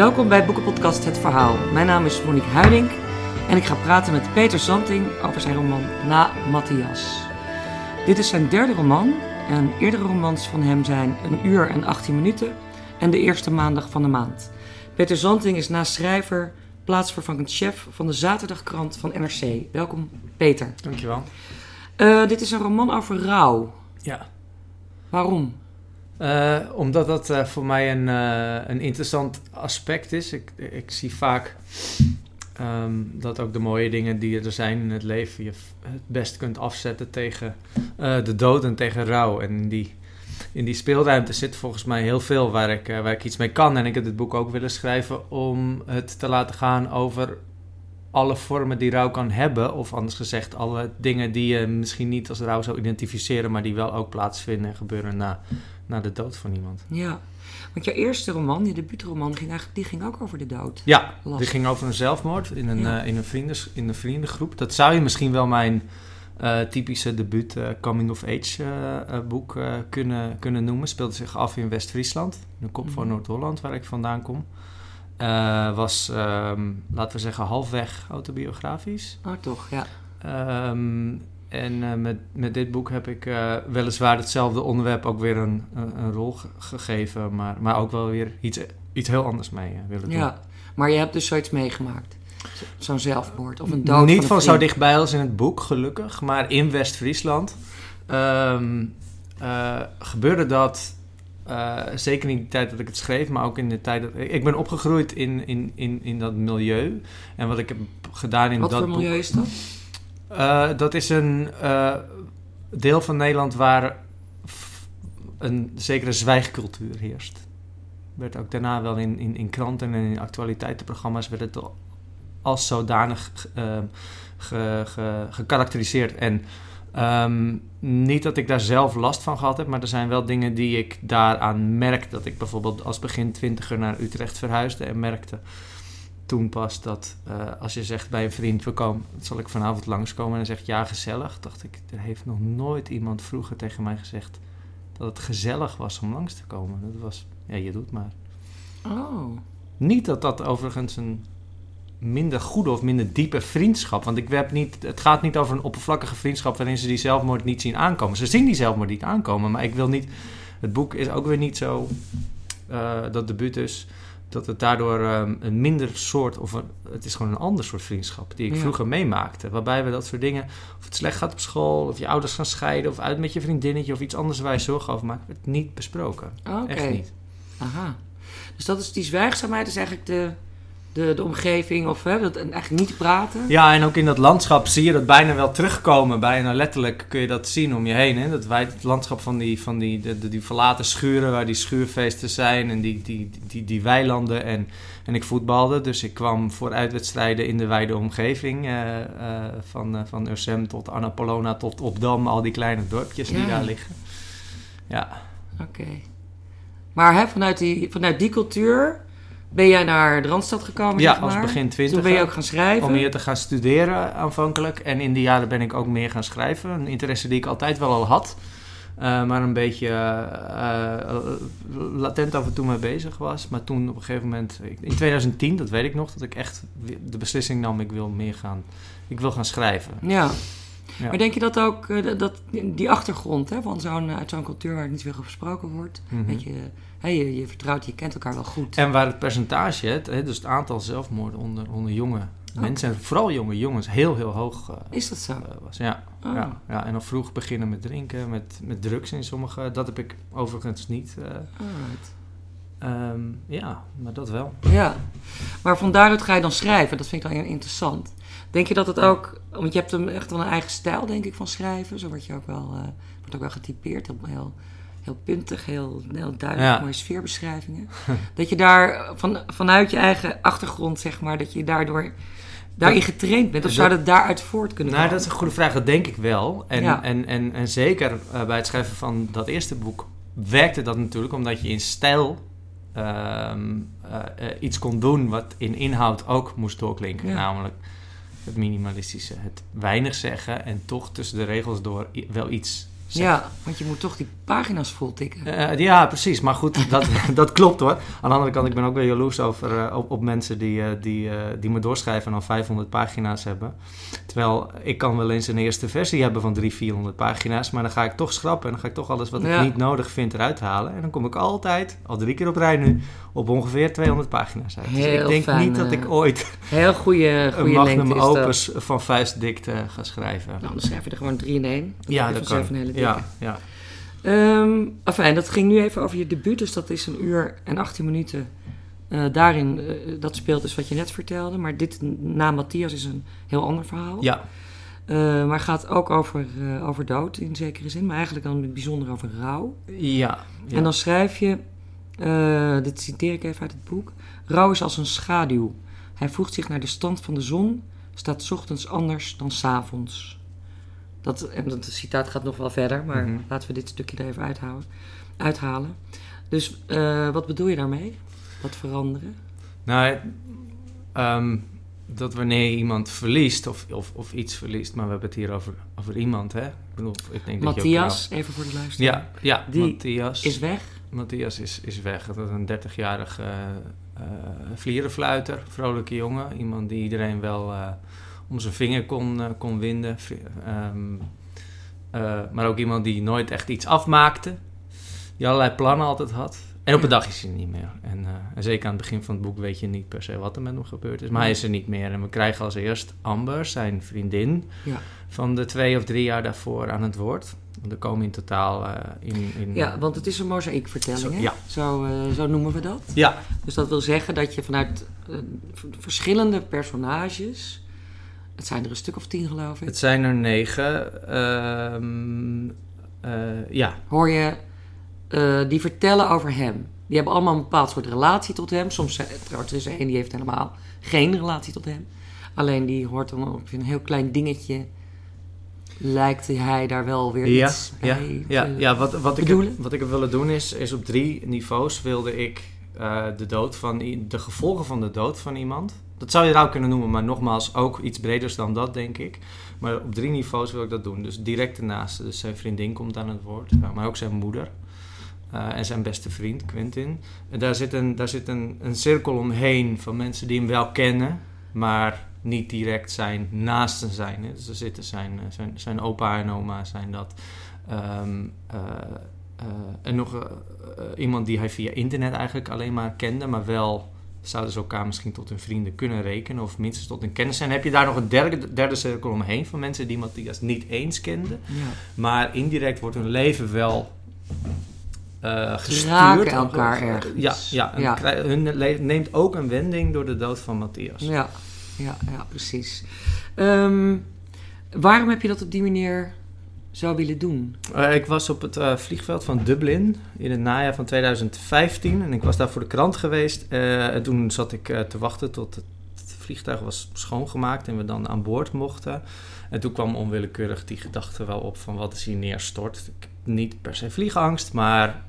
Welkom bij Boekenpodcast Het Verhaal. Mijn naam is Monique Huiding en ik ga praten met Peter Zanting over zijn roman Na Matthias. Dit is zijn derde roman en eerdere romans van hem zijn Een uur en 18 minuten en De eerste maandag van de maand. Peter Zanting is naast schrijver plaatsvervangend chef van de zaterdagkrant van NRC. Welkom Peter. Dankjewel. Uh, dit is een roman over rouw. Ja. Waarom? Uh, omdat dat uh, voor mij een, uh, een interessant aspect is. Ik, ik zie vaak um, dat ook de mooie dingen die er zijn in het leven je het best kunt afzetten tegen de dood en tegen rouw. En in die, in die speelruimte zit volgens mij heel veel waar ik, waar ik iets mee kan. En ik heb dit boek ook willen schrijven om het te laten gaan over alle vormen die rouw kan hebben. Of anders gezegd, alle dingen die je misschien niet als rouw zou identificeren, maar die wel ook plaatsvinden en gebeuren na na de dood van iemand. Ja, want jouw eerste roman, je debuutroman, ging eigenlijk, die ging ook over de dood. Ja, die ging over een zelfmoord in een, ja. uh, in, een vrienden, in een vriendengroep. Dat zou je misschien wel mijn uh, typische debuut uh, coming-of-age boek kunnen, kunnen noemen. Speelde zich af in West-Friesland, de kop mm. van Noord-Holland, waar ik vandaan kom. was, um, laten we zeggen, halfweg autobiografisch. Oh, toch, ja. Um, en uh, met, met dit boek heb ik uh, weliswaar hetzelfde onderwerp ook weer een, een, een rol gegeven, maar, maar ook wel weer iets, iets heel anders mee uh, willen doen. Ja, maar je hebt dus zoiets meegemaakt. Zo'n zelfmoord of een dood. Niet van, van zo dichtbij als in het boek, gelukkig, maar in West-Friesland um, gebeurde dat. zeker in de tijd dat ik het schreef, maar ook in de tijd dat. Ik ben opgegroeid in, in, in, in dat milieu. En wat ik heb gedaan in wat dat. Wat voor milieu boek, is dat? Uh, dat is een uh, deel van Nederland waar een zekere zwijgcultuur heerst. Werd ook daarna wel in, in, in kranten en in actualiteitenprogramma's werd het als zodanig uh, ge, ge, gekarakteriseerd. En um, niet dat ik daar zelf last van gehad heb, maar er zijn wel dingen die ik daaraan merk. Dat ik bijvoorbeeld als begin twintiger naar Utrecht verhuisde en merkte toen pas dat uh, als je zegt bij een vriend, we komen, zal ik vanavond langskomen en dan zegt ja, gezellig, dacht ik, er heeft nog nooit iemand vroeger tegen mij gezegd dat het gezellig was om langs te komen. Dat was, ja, je doet maar. Oh. Niet dat dat overigens een minder goede of minder diepe vriendschap, want ik heb niet, het gaat niet over een oppervlakkige vriendschap waarin ze die zelfmoord niet zien aankomen. Ze zien die zelfmoord niet aankomen, maar ik wil niet, het boek is ook weer niet zo, uh, dat debuut is dat het daardoor um, een minder soort, of een, het is gewoon een ander soort vriendschap die ik ja. vroeger meemaakte. Waarbij we dat soort dingen, of het slecht gaat op school, of je ouders gaan scheiden, of uit met je vriendinnetje, of iets anders waar je zorgen over maakt, werd niet besproken. Echt niet. Aha. Dus dat is die zwijgzaamheid, is eigenlijk de, de, de omgeving, of hè, dat, eigenlijk niet praten. Ja, en ook in dat landschap zie je dat bijna wel terugkomen. Bijna letterlijk kun je dat zien om je heen. Hè? Dat wij het landschap van die, van die, de, de, die verlaten schuren, waar die schuurfeesten zijn, en die, die, die, die weilanden. En, en ik voetbalde, dus ik kwam voor uitwedstrijden in de wijde omgeving. Uh, uh, van, uh, van Ursem tot Annapolona tot Opdam, al die kleine dorpjes die daar liggen. Ja. Oké. Maar hè, vanuit, die, vanuit die cultuur ben jij naar de Randstad gekomen, Ja, zeg maar. als begin twintig. Toen ben je ook gaan schrijven. Om hier te gaan studeren aanvankelijk. En in die jaren ben ik ook meer gaan schrijven. Een interesse die ik altijd wel al had. Uh, maar een beetje uh, uh, latent af en toe mee bezig was. Maar toen op een gegeven moment, in 2010, dat weet ik nog, dat ik echt de beslissing nam: ik wil meer gaan, ik wil gaan schrijven. Ja. Ja. Maar denk je dat ook, dat, die achtergrond hè, van zo'n, uit zo'n cultuur waar niet veel gesproken wordt, weet je, hè, je, je vertrouwt, je kent elkaar wel goed. En waar het percentage, het, hè, dus het aantal zelfmoorden onder, onder jonge mensen, en vooral jonge jongens, heel heel hoog uh, Is dat zo? uh, was. Ja, Oh. ja, ja, en al vroeg beginnen met drinken, met, met drugs in sommige. Dat heb ik overigens niet. Alright. um, ja, maar dat wel. Ja, maar van daaruit ga je dan schrijven. Dat vind ik dan heel interessant. Denk je dat het ook, want je hebt hem echt wel een eigen stijl, denk ik, van schrijven. Zo word je ook wel, uh, wordt ook wel getypeerd. Heel, heel, heel puntig, heel, heel duidelijk, Ja. mooie sfeerbeschrijvingen. dat je daar van, vanuit je eigen achtergrond, zeg maar, dat je daardoor daarin getraind bent. Of zou dat daaruit voort kunnen Nou, dat is een goede vraag. Dat denk ik wel. En, Ja. en, en, en zeker uh, bij het schrijven van dat eerste boek werkte dat natuurlijk omdat je in stijl ehm, uh, uh, iets kon doen wat in inhoud ook moest doorklinken. Ja. Namelijk het minimalistische, het weinig zeggen en toch tussen de regels door wel iets Ja, want je moet toch die pagina's vol tikken. Eh, ja, precies. Maar goed, dat, dat klopt hoor. Aan de andere kant, ik ben ook wel jaloers over, eh, op, op mensen die, eh, die, die me doorschrijven en al 500 pagina's hebben. Terwijl ik kan wel eens een eerste versie hebben van 300, 400 pagina's. Maar dan ga ik toch schrappen en dan ga ik toch alles wat ik niet nodig vind eruit halen. En dan kom ik altijd, al drie keer op rij nu, op ongeveer 200 pagina's uit. dus ik denk niet dat ik ooit heel goede, goede een magnum opus van vuistdikte ga schrijven. Nou, dan schrijf je er gewoon drie in één. ja, dat kan. Ja, ja. Um, enfin, dat ging nu even over je debuut, dus dat is een uur en 18 minuten. Uh, daarin, uh, dat speelt dus wat je net vertelde. Maar dit na Matthias is een heel ander verhaal. Ja. Uh, maar gaat ook over, over dood in zekere zin, maar eigenlijk dan bijzonder over rouw. Ja. ja. En dan schrijf je, dit citeer ik even uit het boek: Rouw is als een schaduw. Hij voegt zich naar de stand van de zon, staat ochtends anders dan s avonds. Dat, en dat citaat gaat nog wel verder, maar mhm. laten we dit stukje er even uithouden, uithalen. Dus wat bedoel je daarmee? Wat veranderen? Nou, um, dat wanneer iemand verliest of, of, of iets verliest, maar we hebben het hier over, over iemand, hè? Ik bedoel, ik denk Matthias, dat even voor de luisteraar. Ja, ja Die Matthias. is weg. Matthias is, is weg. Dat is een 30-jarige uh, uh, vlierenfluiter, vrolijke jongen. Iemand die iedereen wel... Uh, om zijn vinger kon, uh, kon winden. Um, uh, maar ook iemand die nooit echt iets afmaakte. Die allerlei plannen altijd had. En op een dag is hij niet meer. En, uh, en, zeker aan het begin van het boek weet je niet per se wat er met hem gebeurd is. Maar hij is er niet meer. En we krijgen als eerst Amber, zijn vriendin, ja. van de twee of drie jaar daarvoor aan het woord. Er komen in totaal in, in... Ja, want het is een mozaïekvertelling, zo, ja. Zo, zo noemen we dat. Ja. Dus dat wil zeggen dat je vanuit verschillende personages het zijn er een stuk of tien, geloof ik. Het zijn er negen. Uh, ja. Hoor je uh, die vertellen over hem. Die hebben allemaal een bepaald soort relatie tot hem. Soms trouwens, er is één die heeft helemaal geen relatie tot hem. Alleen die hoort dan op een heel klein dingetje. Lijkt hij daar wel weer ja, iets ja, bij Ja, ja wat, wat, ik heb, wat ik heb willen doen is, is op drie niveaus wilde ik uh, de dood van de gevolgen van de dood van iemand dat zou je nou kunnen noemen, maar nogmaals, ook iets breders dan dat, denk ik. Maar op drie niveaus wil ik dat doen. Dus direct ernaast. Dus zijn vriendin komt aan het woord, maar ook zijn moeder. Uh, en zijn beste vriend, Quentin. En daar zit, een, daar zit een, een cirkel omheen van mensen die hem wel kennen, maar niet direct zijn naasten zijn. Hè. Dus er zitten zijn, eh, zijn, zijn opa en oma zijn dat. Um, uh, en nog iemand die hij via internet eigenlijk alleen maar kende, maar wel zouden ze elkaar misschien tot hun vrienden kunnen rekenen of minstens tot een kennis zijn. Heb je daar nog een derde, derde cirkel omheen van mensen die Matthias niet eens kenden, ja. maar indirect wordt hun leven wel uh, gestuurd. Raken elkaar ergens. Ja, ja, ja. hun neemt ook een wending door de dood van Matthias. Ja, ja, ja precies. Um, waarom heb je dat op die manier zou willen doen? Uh, ik was op het uh, vliegveld van Dublin in het najaar van 2015 en ik was daar voor de krant geweest. Uh, en toen zat ik te wachten tot het vliegtuig was schoongemaakt en we dan aan boord mochten. En toen kwam onwillekeurig die gedachte wel op van wat is hier neerstort. Ik heb niet per se vliegangst, maar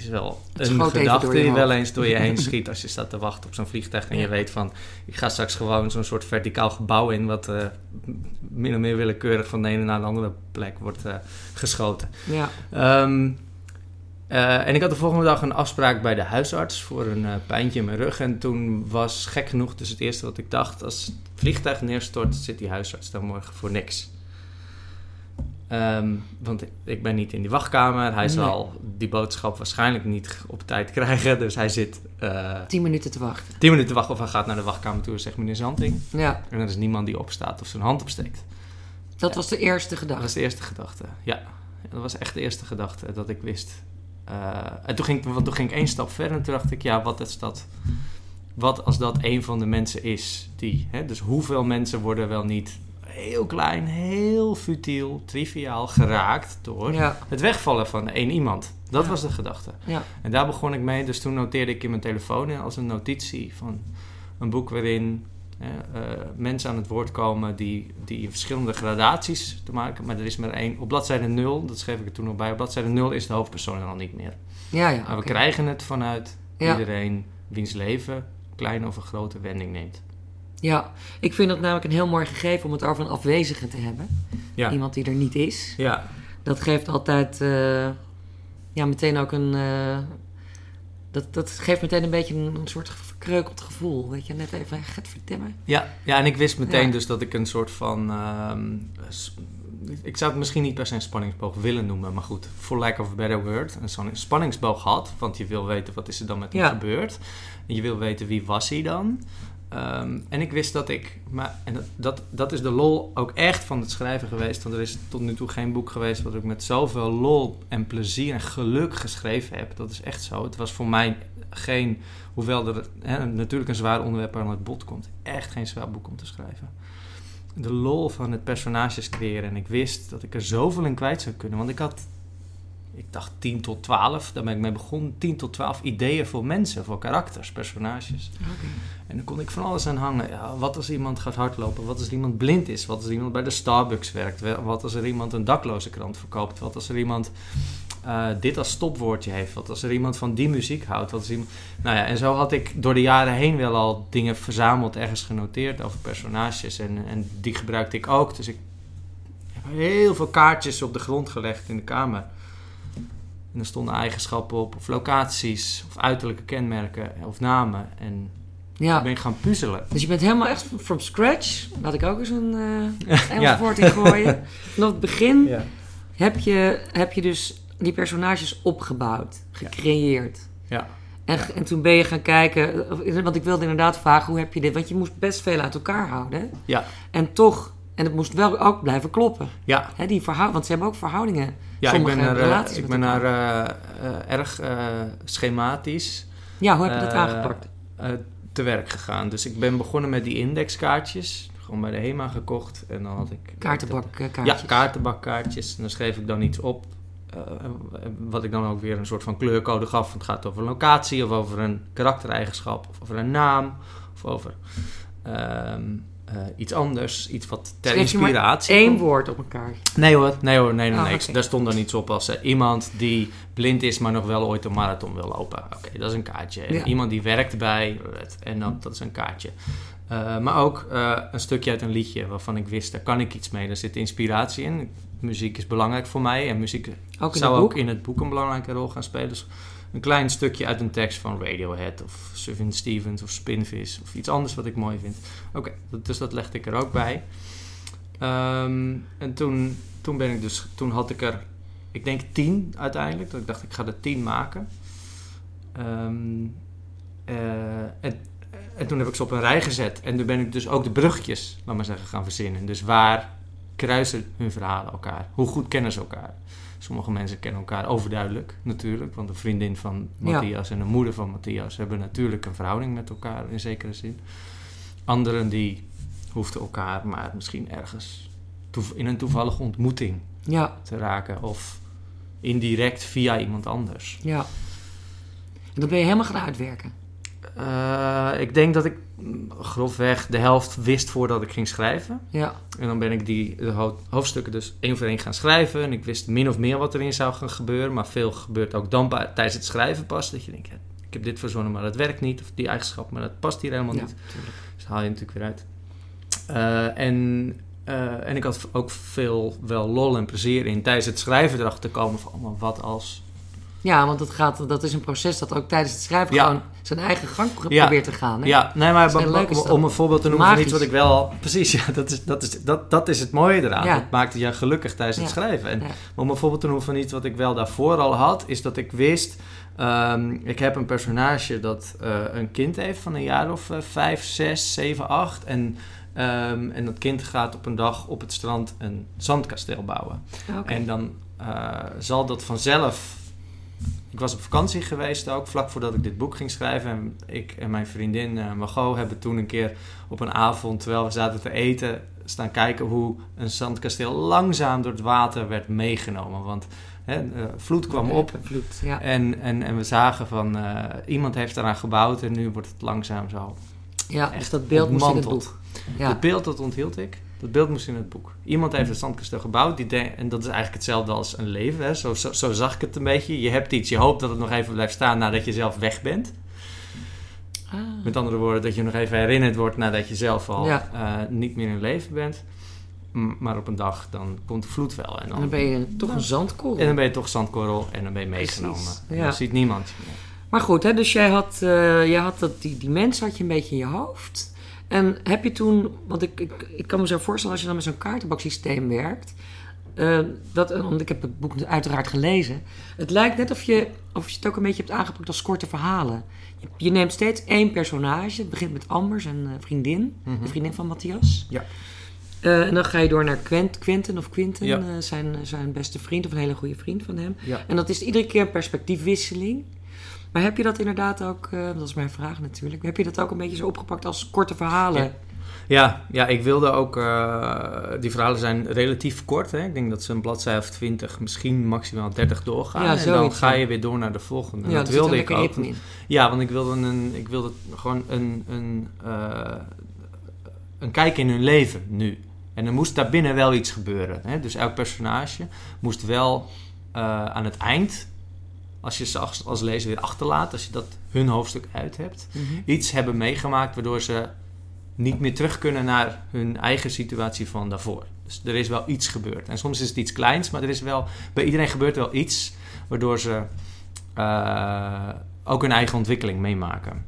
is wel een gedachte die wel eens door je heen schiet als je staat te wachten op zo'n vliegtuig en je weet van ik ga straks gewoon zo'n soort verticaal gebouw in wat uh, min of meer willekeurig van de ene naar de andere plek wordt uh, geschoten. Ja. Um, uh, en ik had de volgende dag een afspraak bij de huisarts voor een pijntje in mijn rug. En toen was gek genoeg dus het eerste wat ik dacht: als het vliegtuig neerstort, zit die huisarts dan morgen voor niks. Um, want ik ben niet in die wachtkamer. Hij zal die boodschap waarschijnlijk niet op tijd krijgen. Dus hij zit... Uh, tien minuten te wachten. Tien minuten te wachten of hij gaat naar de wachtkamer toe en zegt meneer Zanting. Ja. En er is niemand die opstaat of zijn hand opsteekt. Dat was de eerste gedachte? Dat was de eerste gedachte, ja. Dat was echt de eerste gedachte dat ik wist. Uh, en toen ging, want toen ging ik één stap verder en toen dacht ik, ja, wat is dat... Wat als dat een van de mensen is die... Hè, dus hoeveel mensen worden wel niet heel klein, heel futiel, triviaal geraakt door het wegvallen van één iemand. Dat was de gedachte. Ja. En daar begon ik mee. Dus toen noteerde ik in mijn telefoon als een notitie van een boek waarin uh, mensen aan het woord komen die, die in verschillende gradaties te maken. Maar er is maar één. Op bladzijde 0, dat schreef ik er toen nog bij. Op bladzijde 0 is de hoofdpersoon er al niet meer. Ja, ja, maar we krijgen het vanuit iedereen wiens leven kleine of een grote wending neemt. Ja, ik vind dat namelijk een heel mooi gegeven om het over een afwezige te hebben. Ja. Iemand die er niet is. Ja. Dat geeft altijd eh, ja, meteen ook een. eh, dat, dat geeft meteen een beetje een, een soort verkreukeld gevoel. Weet je, net even gaat verdemmen. Ja, ja, en ik wist meteen Ja. dus dat ik een soort van... ehm, ik zou het misschien niet per se een spanningsboog willen noemen, maar goed, for lack of a better word, een spanningsboog had, want je wil weten wat is er dan met hem Ja. gebeurd. En je wil weten wie was hij dan. Ehm, en ik wist dat ik, maar, en dat, dat, is de lol ook echt van het schrijven geweest, want er is tot nu toe geen boek geweest wat ik met zoveel lol en plezier en geluk geschreven heb. Dat is echt zo. Het was voor mij geen, hoewel er natuurlijk een zwaar onderwerp aan het bod komt, echt geen zwaar boek om te schrijven. De lol van het personages creëren en ik wist dat ik er zoveel in kwijt zou kunnen, want ik had, ik dacht 10 tot 12, daar ben ik mee begonnen, 10 tot 12 ideeën voor mensen, voor karakters, personages. En dan kon ik van alles aan hangen. Ja, wat als iemand gaat hardlopen? Wat als iemand blind is? Wat als iemand bij de Starbucks werkt? Wat als er iemand een dakloze krant verkoopt? Wat als er iemand eh, dit als stopwoordje heeft? Wat als er iemand van die muziek houdt? Wat als iemand... Nou ja, en zo had ik door de jaren heen wel al dingen verzameld, ergens genoteerd over personages. En, en die gebruikte ik ook. Dus ik heb heel veel kaartjes op de grond gelegd in de kamer. En er stonden eigenschappen op, of locaties, of uiterlijke kenmerken, of namen. En Ja. ben ik gaan puzzelen. Dus je bent helemaal echt from scratch. Laat ik ook eens een eh Engels Ja. woord in gooien. Vanaf het begin Ja. heb, je, heb je dus die personages opgebouwd, gecreëerd. Ja. En, Ja. en toen ben je gaan kijken, eh, want ik wilde inderdaad vragen, hoe heb je dit? Want je moest best veel uit elkaar houden. hè? Ja. En toch, en het moest wel ook blijven kloppen. Ja, Hè, die verhoud, want ze hebben ook verhoudingen. Ja ik ben, er, eh, ik ben daar eh, eh, erg schematisch Ja, hoe heb je dat aangepakt? te werk gegaan. Dus ik ben begonnen met die indexkaartjes. Gewoon bij de HEMA gekocht. En dan had ik... Kaartenbakkaartjes. Ja, kaartenbakkaartjes. En dan schreef ik dan iets op. wat ik dan ook weer een soort van kleurcode gaf. Want het gaat over een locatie of over een karaktereigenschap of over een naam of over ehm, eh, iets anders. Iets wat ter Schreef je maar inspiratie. Eén woord op elkaar. Nee hoor, nee hoor, nee, nee, Oh, nee. Daar stond dan iets op als eh, iemand die blind is, maar nog wel ooit een marathon wil lopen. Oké, dat is een kaartje. Ja. Iemand die werkt bij, het- en dan, dat is een kaartje. Eh, maar ook een stukje uit een liedje waarvan ik wist, daar kan ik iets mee. Daar zit inspiratie in. Muziek is belangrijk voor mij en muziek Ook zou ook in het boek een belangrijke rol gaan spelen. Dus een klein stukje uit een tekst van Radiohead of Sufjan Stevens of Spinvis of iets anders wat ik mooi vind. Oké, dus dat legde ik er ook bij. Ehm, en toen, toen ben ik dus, toen had ik er, ik denk tien uiteindelijk. Dat ik dacht, ik ga er tien maken. Ehm, eh, en, en toen heb ik ze op een rij gezet. En toen ben ik dus ook de bruggetjes, laat maar zeggen, gaan verzinnen. Dus waar kruisen hun verhalen elkaar? Hoe goed kennen ze elkaar? Sommige mensen kennen elkaar overduidelijk, natuurlijk. Want de vriendin van Ja. Matthias en de moeder van Matthias hebben natuurlijk een verhouding met elkaar in zekere zin. Anderen die hoefden elkaar maar misschien ergens in een toevallige ontmoeting Ja, te raken. Of indirect via iemand anders. ja. En dat ben je helemaal gaan uitwerken. Eh, ik denk dat ik grofweg de helft wist voordat ik ging schrijven. Ja, En dan ben ik die de hoofdstukken dus één voor één gaan schrijven. En ik wist min of meer wat erin zou gaan gebeuren. Maar veel gebeurt ook dan tijdens het schrijven pas. Dat je denkt, ja, ik heb dit verzonnen, maar dat werkt niet. Of die eigenschap, maar dat past hier helemaal ja niet. tuurlijk. Dus haal je natuurlijk weer uit. Eh, en, eh, en ik had ook veel wel lol en plezier in tijdens het schrijven erachter te komen van, oh, wat als... Ja, want dat, gaat, dat is een proces dat ook tijdens het schrijven Ja. gewoon zijn eigen gang Ja. probeert te gaan. Hè? Ja, nee, maar dat. om een voorbeeld te noemen van iets wat ik wel... Precies, ja, dat is, dat is, dat, dat is het mooie eraan. Ja. Dat maakte je gelukkig tijdens het schrijven. En. Maar om een voorbeeld te noemen van iets wat ik wel daarvoor al had... is dat ik wist... ehm, ik heb een personage dat eh, een kind heeft van een jaar of eh, vijf, zes, zeven, acht. En, ehm, en dat kind gaat op een dag op het strand een zandkasteel bouwen. Oké. En dan eh, zal dat vanzelf. Ik was op vakantie geweest ook, vlak voordat ik dit boek ging schrijven. En ik en mijn vriendin eh Margot hebben toen een keer op een avond, terwijl we zaten te eten, staan kijken hoe een zandkasteel langzaam door het water werd meegenomen. Want hè, eh, vloed kwam op Vloed, ja. en, en, en we zagen van eh, iemand heeft eraan gebouwd en nu wordt het langzaam zo ja, dus echt dat beeld moest in het boek. Ja. dat beeld dat onthield ik. Dat beeld moest in het boek. Iemand heeft het zandkasteel gebouwd. Die en dat is eigenlijk hetzelfde als een leven. Hè. Zo, zo, zo zag ik het een beetje. Je hebt iets. Je hoopt dat het nog even blijft staan nadat je zelf weg bent. Ah. Met andere woorden, dat je nog even herinnerd wordt nadat je zelf al Ja. eh, niet meer in leven bent. M- Maar op een dag dan komt de vloed wel. En En dan, ben je toch een zandkorrel. en dan ben je toch zandkorrel en dan ben je meegenomen. En ja. dan ziet niemand. Maar goed, hè, dus jij had, eh, jij had dat, die, die mens had je een beetje in je hoofd. En heb je toen, want ik, ik, ik kan me zo voorstellen als je dan met zo'n kaartenbaksysteem werkt. eh, dat, want ik heb het boek uiteraard gelezen. Het lijkt net of je, of je het ook een beetje hebt aangepakt als korte verhalen. Je, je neemt steeds één personage. Het begint met Amber, zijn eh, vriendin. Mhm. De vriendin van Matthias. Ja. Eh, en dan ga je door naar Quent, Quentin of Quinten, Ja. eh, zijn, zijn beste vriend of een hele goede vriend van hem. Ja. En dat is iedere keer een perspectiefwisseling. Maar heb je dat inderdaad ook, eh, dat is mijn vraag natuurlijk, heb je dat ook een beetje zo opgepakt als korte verhalen? Ja. Ja, ja, ik wilde ook. eh, die verhalen zijn relatief kort. Hè? Ik denk dat ze een bladzij of 20, misschien maximaal 30 doorgaan. Ja, en dan ga je weer door naar de volgende. Ja, dat wilde ik ook. in. Ja, want ik wilde, een, ik wilde gewoon een, een, eh, een kijk in hun leven nu. En er moest daarbinnen wel iets gebeuren. Hè? Dus elk personage moest wel aan het eind, als je ze als, als lezer weer achterlaat, als je dat hun hoofdstuk uit hebt, Mhm. iets hebben meegemaakt waardoor ze niet meer terug kunnen naar hun eigen situatie van daarvoor. Dus er is wel iets gebeurd. En soms is het iets kleins, maar er is wel, bij iedereen gebeurt wel iets waardoor ze eh, ook hun eigen ontwikkeling meemaken.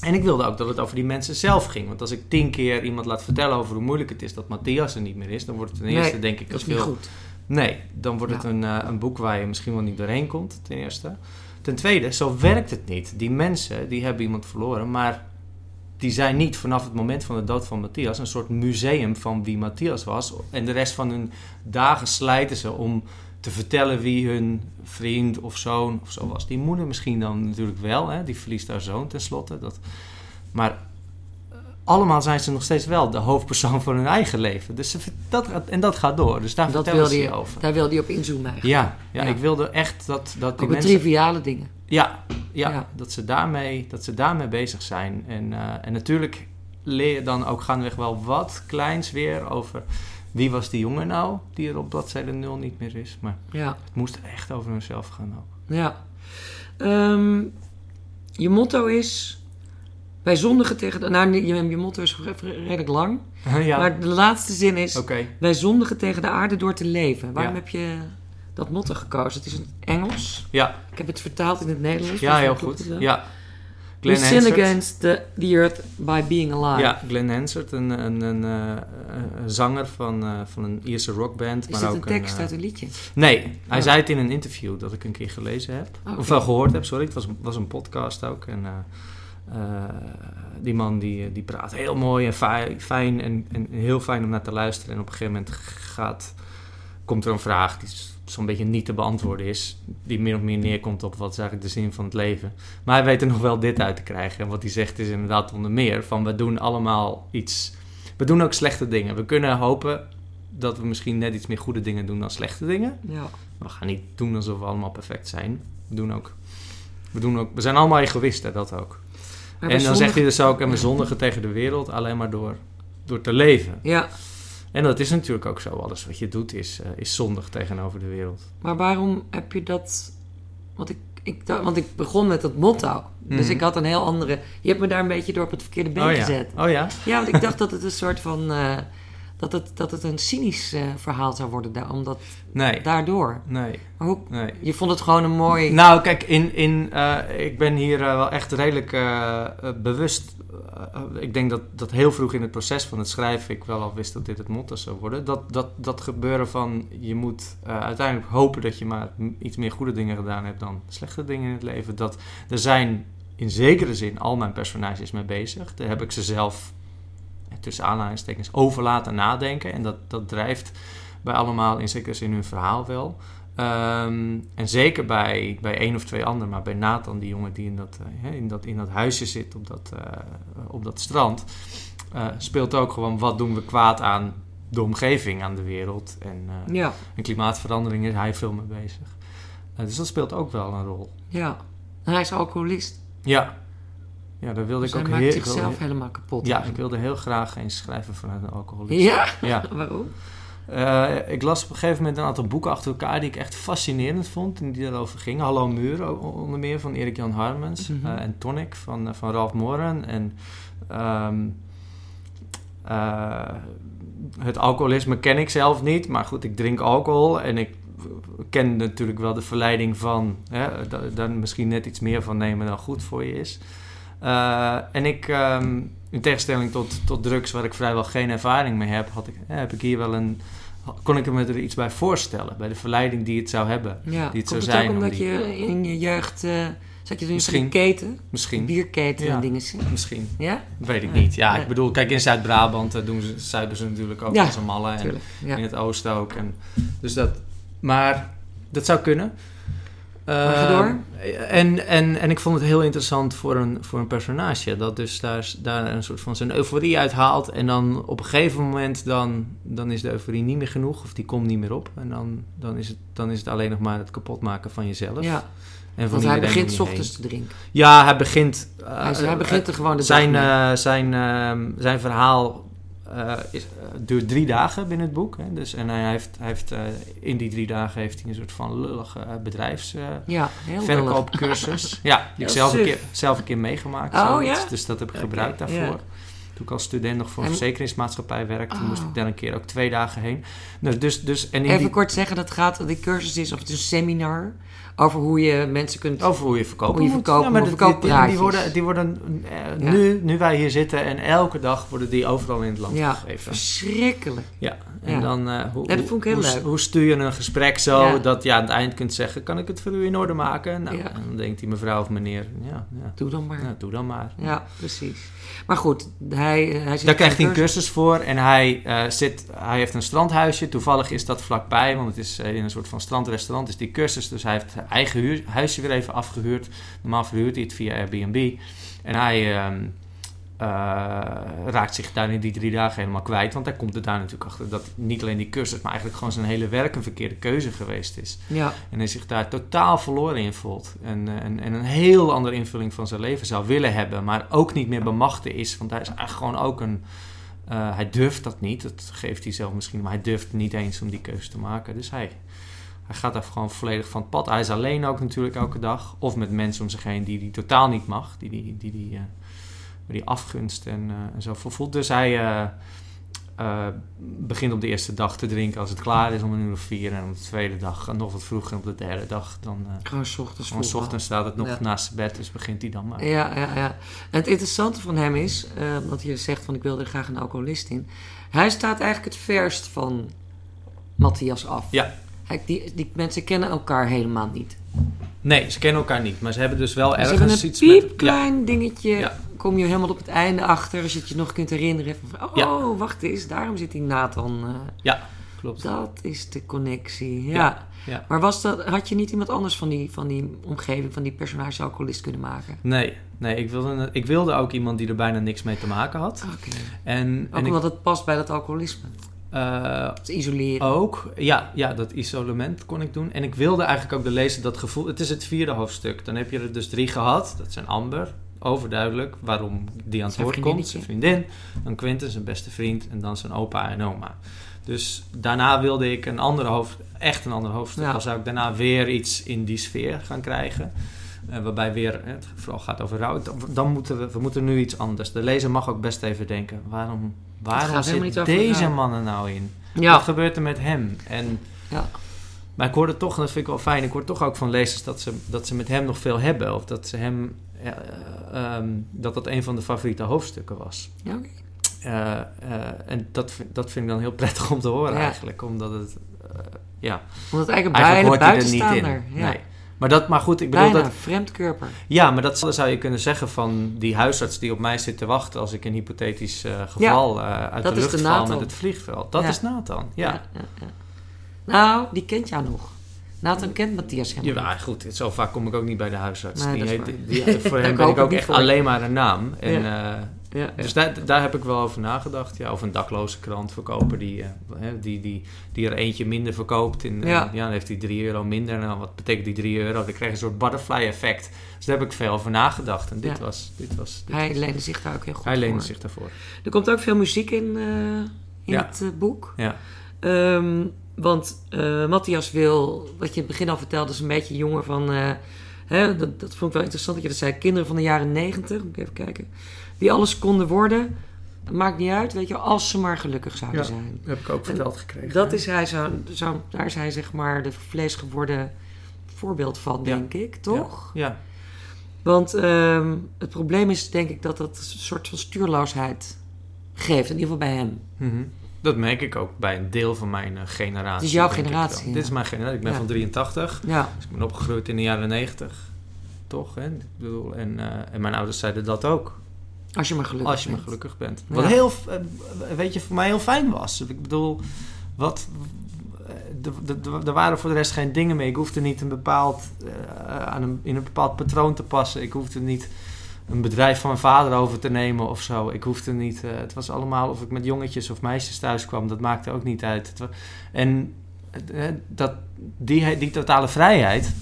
En ik wilde ook dat het over die mensen zelf ging. Want als ik tien keer iemand laat vertellen over hoe moeilijk het is dat Matthias er niet meer is, dan wordt het ten Nee, eerste denk ik Dat is een niet veel goed. Nee, dan wordt het Ja. een, eh, een boek waar je misschien wel niet doorheen komt, ten eerste. Ten tweede, zo werkt het niet. Die mensen, die hebben iemand verloren, maar die zijn niet vanaf het moment van de dood van Matthias een soort museum van wie Matthias was. En de rest van hun dagen slijten ze om te vertellen wie hun vriend of zoon of zo was. Die moeder misschien dan natuurlijk wel, hè? die verliest haar zoon tenslotte. Dat, maar allemaal zijn ze nog steeds wel de hoofdpersoon van hun eigen leven. Dus ze, dat, en dat gaat door. Dus daar Dat wilde je, over. daar wilde je op inzoomen eigenlijk. Ja, ja, Ja. ik wilde echt dat, dat die Ook mensen... triviale dingen. Ja, ja, Ja. Dat, ze daarmee, dat ze daarmee bezig zijn. En, eh, en natuurlijk leer je dan ook gaandeweg wel wat kleins weer over... Wie was die jongen nou, die er op bladzijde 0 niet meer is. Maar Ja, het moest echt over hunzelf gaan ook. ja. Ehm, je motto is... Wij zondigen tegen... De, nou, je, je motto is re- redelijk lang. ja, Maar de laatste zin is... oké. Wij zondigen tegen de aarde door te leven. Waarom Ja. heb je dat motto gekozen? Het is in het Engels. Ja, Ik heb het vertaald in het Nederlands. ja, dus heel goed. Ja. We sin against the, the earth by being alive. Ja, Glenn Hansard, een, een, een, eh, een zanger van, eh, van een Ierse rockband. Is maar dit ook een tekst eh, uit een liedje? Nee, hij Oh. zei het in een interview dat ik een keer gelezen heb. Oké. Of wel gehoord heb, sorry. Het was, was een podcast ook. En eh, die man die, die praat heel mooi en fi- fijn en, en heel fijn om naar te luisteren. En op een gegeven moment gaat, komt er een vraag die zo'n beetje niet te beantwoorden is. Die min of meer neerkomt op wat is eigenlijk de zin van het leven. Maar hij weet er nog wel dit uit te krijgen. En wat hij zegt is inderdaad onder meer van we doen allemaal iets. We doen ook slechte dingen. We kunnen hopen dat we misschien net iets meer goede dingen doen dan slechte dingen. Ja. We gaan niet doen alsof we allemaal perfect zijn. We doen ook. We, doen ook, we zijn allemaal egoïsten, dat ook. En dan zegt hij dus ook, en we zondigen tegen de wereld alleen maar door, door te leven. Ja, En dat is natuurlijk ook zo. Alles wat je doet is, eh, is zondig tegenover de wereld. maar waarom heb je dat... Want ik, ik, want ik begon met dat motto. Dus Mhm. ik had een heel andere... Je hebt me daar een beetje door op het verkeerde been oh, ja. gezet. oh ja? Ja, want ik dacht dat het een soort van... eh, dat, het, dat het een cynisch eh, verhaal zou worden, daar, omdat Nee. daardoor. Nee. Maar hoe, nee. je vond het gewoon een mooi... Nou, kijk, in, in, eh, ik ben hier eh, wel echt redelijk bewust. ik denk dat, dat heel vroeg in het proces van het schrijven ik wel al wist dat dit het motto zou worden. Dat, dat, dat gebeuren van je moet uiteindelijk hopen dat je maar iets meer goede dingen gedaan hebt dan slechte dingen in het leven. Dat er zijn in zekere zin al mijn personages mee bezig. Daar heb ik ze zelf tussen aanhalingstekens over laten nadenken. En dat, dat drijft bij allemaal in zekere zin hun verhaal wel. Ehm, en zeker bij, bij één of twee anderen, maar bij Nathan, die jongen die in dat, eh, in dat, in dat huisje zit op dat, eh, op dat strand, eh, speelt ook gewoon wat doen we kwaad aan de omgeving, aan de wereld. En, Ja, en klimaatverandering is hij veel mee bezig. Dus dat speelt ook wel een rol. ja. En hij is alcoholist. Ja, ja daar wilde Dus ik ook maakt heel, zichzelf heel- helemaal kapot. Ja, ik wilde heel graag eens schrijven vanuit een alcoholist. Ja? Ja. Waarom? Eh, ik las op een gegeven moment een aantal boeken achter elkaar die ik echt fascinerend vond en die daarover gingen. Hallo Muur o- onder meer van Erik Jan Harmens Mhm. eh, en Tonic van, eh, van Ralph Moren. En ehm, eh, het alcoholisme ken ik zelf niet, maar goed, ik drink alcohol en ik ken natuurlijk wel de verleiding van hè, da- daar misschien net iets meer van nemen dan goed voor je is. Eh, en ik, ehm, in tegenstelling tot, tot drugs waar ik vrijwel geen ervaring mee heb, had ik, hè, heb ik hier wel een, kon ik me er iets bij voorstellen, bij de verleiding die het zou hebben. Ja. Die het zou het zijn ook om omdat die- je in je jeugd... eh, zat je toen in Misschien. een keten? Misschien, Bierketen Ja. en dingen. misschien. Ja? Weet ik niet. Ja, ik bedoel, kijk, in Zuid-Brabant eh, doen ze, zuiden ze natuurlijk ook Ja, als een malle. En Tuurlijk. Ja. in het oosten ook. En, dus dat, maar dat zou kunnen. Eh, door. En, en, en ik vond het heel interessant voor een, voor een personage. Dat dus daar, daar een soort van zijn euforie uithaalt. En dan op een gegeven moment dan, dan is de euforie niet meer genoeg. Of die komt niet meer op. En dan, dan, is, het, dan is het alleen nog maar het kapotmaken van jezelf. Ja, en van want hij begint s ochtends te drinken. Ja, hij begint... eh, hij, hij begint er gewoon de zijn, eh, zijn, ehm, zijn verhaal eh, is, eh, duurt drie dagen binnen het boek. Hè? Dus, en hij heeft, hij heeft, eh, in die drie dagen heeft hij een soort van lullige eh, bedrijfs... eh, ja, die ik zelf een, keer, zelf een keer meegemaakt. Oh, ja? Dus dat heb ik gebruikt daarvoor. Toen ik als student nog voor een En- verzekeringsmaatschappij werkte, toen moest Oh. ik daar een keer ook twee dagen heen. Nou, dus, dus, en in Even die, kort zeggen, dat gaat, die cursus is, of het is een seminar over hoe je mensen kunt... Over hoe je verkopen Hoe je moet. verkopen maar dat- die, die, worden, die worden eh, Ja. nu, nu wij hier zitten en elke dag worden die overal in het land ja, gegeven. verschrikkelijk. Ja, en Ja. dan eh, hoe, Ja, dat vond ik heel hoe, leuk. hoe stuur je een gesprek zo Ja. dat je aan het eind kunt zeggen: kan ik het voor u in orde maken? Nou, Ja. en dan denkt die mevrouw of meneer: ja, ja, Doe dan maar. ja, doe dan maar. Ja, precies. Maar goed, hij, eh, hij zit Daar krijgt hij een cursus voor en hij, eh, zit, hij heeft een strandhuisje. Toevallig is dat vlakbij, want het is in een soort van strandrestaurant is die cursus. Dus hij heeft eigen huur, huisje weer even afgehuurd. Normaal verhuurt hij het via Airbnb. En hij ehm, eh, raakt zich daar in die drie dagen helemaal kwijt. Want hij komt er daar natuurlijk achter dat niet alleen die cursus, maar eigenlijk gewoon zijn hele werk een verkeerde keuze geweest is. Ja, En hij zich daar totaal verloren in voelt. En, eh, en, en een heel andere invulling van zijn leven zou willen hebben. Maar ook niet meer bemachtigd is. Want hij is eigenlijk gewoon ook een... eh, hij durft dat niet. Dat geeft hij zelf misschien. Maar hij durft niet eens om die keuze te maken. Dus hij, hij gaat daar gewoon volledig van het pad. Hij is alleen ook natuurlijk elke dag. Of met mensen om zich heen die hij totaal niet mag. Die die, die, die, eh, die afgunst en, eh, en zo voelt. Dus hij... eh, begint op de eerste dag te drinken als het klaar is om een uur of vier. En op de tweede dag nog wat vroeger. En op de derde dag dan... gewoon 's ochtends vroeg al. ochtends staat het nog Ja. naast zijn bed, dus begint hij dan maar. Ja, ja, ja. En het interessante van hem is, dat je zegt van ik wil er graag een alcoholist in. Hij staat eigenlijk het verst van Matthias af. Ja. Hij, die, die mensen kennen elkaar helemaal niet. Nee, ze kennen elkaar niet, maar ze hebben dus wel Ze ergens hebben een iets met... Ja, piepklein dingetje. Ja. Kom je helemaal op het einde achter, als je het je nog kunt herinneren. Van, oh, Ja. wacht eens, daarom zit die Nathan. eh, klopt. dat is de connectie. Ja. Ja, ja. Maar was dat, had je niet iemand anders van die, van die omgeving, van die personage alcoholist kunnen maken? Nee, nee ik, wilde, ik wilde ook iemand die er bijna niks mee te maken had. Oké. En, Ook en ik, omdat het past bij dat alcoholisme. Het isoleren. ook, ja, ja, dat isolement kon ik doen. En ik wilde eigenlijk ook de lezer dat gevoel... Het is het vierde hoofdstuk. Dan heb je er dus drie gehad. Dat zijn Amber, overduidelijk waarom die aan het woord komt. Zijn vriendin, dan Quinten, zijn beste vriend en dan zijn opa en oma. Dus daarna wilde ik een andere hoofd, echt een ander hoofdstuk. Ja. Dan zou ik daarna weer iets in die sfeer gaan krijgen. Eh, waarbij weer, hè, het vooral gaat over rouw. Dan- moeten we, we moeten nu iets anders. De lezer mag ook best even denken, waarom, waarom zit deze rouw. man er nou in? Wat gebeurt er met hem? En, Ja. Maar ik hoorde toch, en dat vind ik wel fijn, ik hoor toch ook van lezers dat ze, dat ze met hem nog veel hebben. Of dat ze hem, eh, ehm, dat dat een van de favoriete hoofdstukken was. Ja. Eh, eh, en dat, vind- dat vind ik dan heel prettig om te horen eigenlijk. Omdat het, eh, ja, Omdat eigenlijk eigenlijk bijna er buitenstaander. Ja. Nee. Maar, dat, maar goed, ik bedoel Bijna, dat... vreemdkörper. Ja, maar dat zou je kunnen zeggen van die huisarts die op mij zit te wachten... als ik een hypothetisch eh, geval eh, uit de lucht de val met het vliegveld. Dat Ja. is Nathan, ja. Ja, ja, ja. Nou, die kent jou nog. Nathan kent Matthias helemaal Ja, goed, zo vaak kom ik ook niet bij de huisarts. Nee, die heet, die, die- voor hem ben ik ook echt alleen maar een naam. En, eh, niet. Ja. Dus daar, daar heb ik wel over nagedacht. Ja, of een dakloze krant verkopen die, eh, die, die, die er eentje minder verkoopt. In, eh, Ja. dan heeft hij 3 euro minder. Nou, wat betekent die 3 euro? Dan krijg je een soort butterfly effect. Dus daar heb ik veel over nagedacht. En dit was... Dit was dit Hij was- leende zich daar ook heel goed hij leende voor. zich daarvoor. Er komt ook veel muziek in, eh, in het boek. Ja. Ehm, want Matthias wil, wat je in het begin al vertelde, is een beetje jonger van... hè, dat, dat vond ik wel interessant dat je dat zei. Kinderen van de jaren negentig, moet ik even kijken. Die alles konden worden, maakt niet uit, weet je, als ze maar gelukkig zouden Ja. zijn. heb ik ook verteld gekregen. Dat is hij zo, zo, daar is hij zeg maar de vleesgeworden voorbeeld van, Ja. denk ik, toch? Ja, Want ehm, het probleem is denk ik dat dat een soort van stuurloosheid geeft, in ieder geval bij hem. Mhm. Dat merk ik ook bij een deel van mijn eh, generatie. Het is jouw generatie, ja. Dit is mijn generatie. Ik ben van 83. Ja, Dus ik ben opgegroeid in de jaren 90. Toch? Hè? Ik bedoel, en, eh, en mijn ouders zeiden dat ook. Als je maar gelukkig als je maar bent. gelukkig bent. Ja. Wat heel, eh, weet je, voor mij heel fijn was. Ik bedoel, wat, eh, er waren voor de rest geen dingen mee. Ik hoefde niet een bepaald, eh, aan een, in een bepaald patroon te passen. Ik hoefde niet een bedrijf van mijn vader over te nemen of zo. Ik hoefde niet, het was allemaal of ik met jongetjes of meisjes thuis kwam. Dat maakte ook niet uit. En dat, die, die totale vrijheid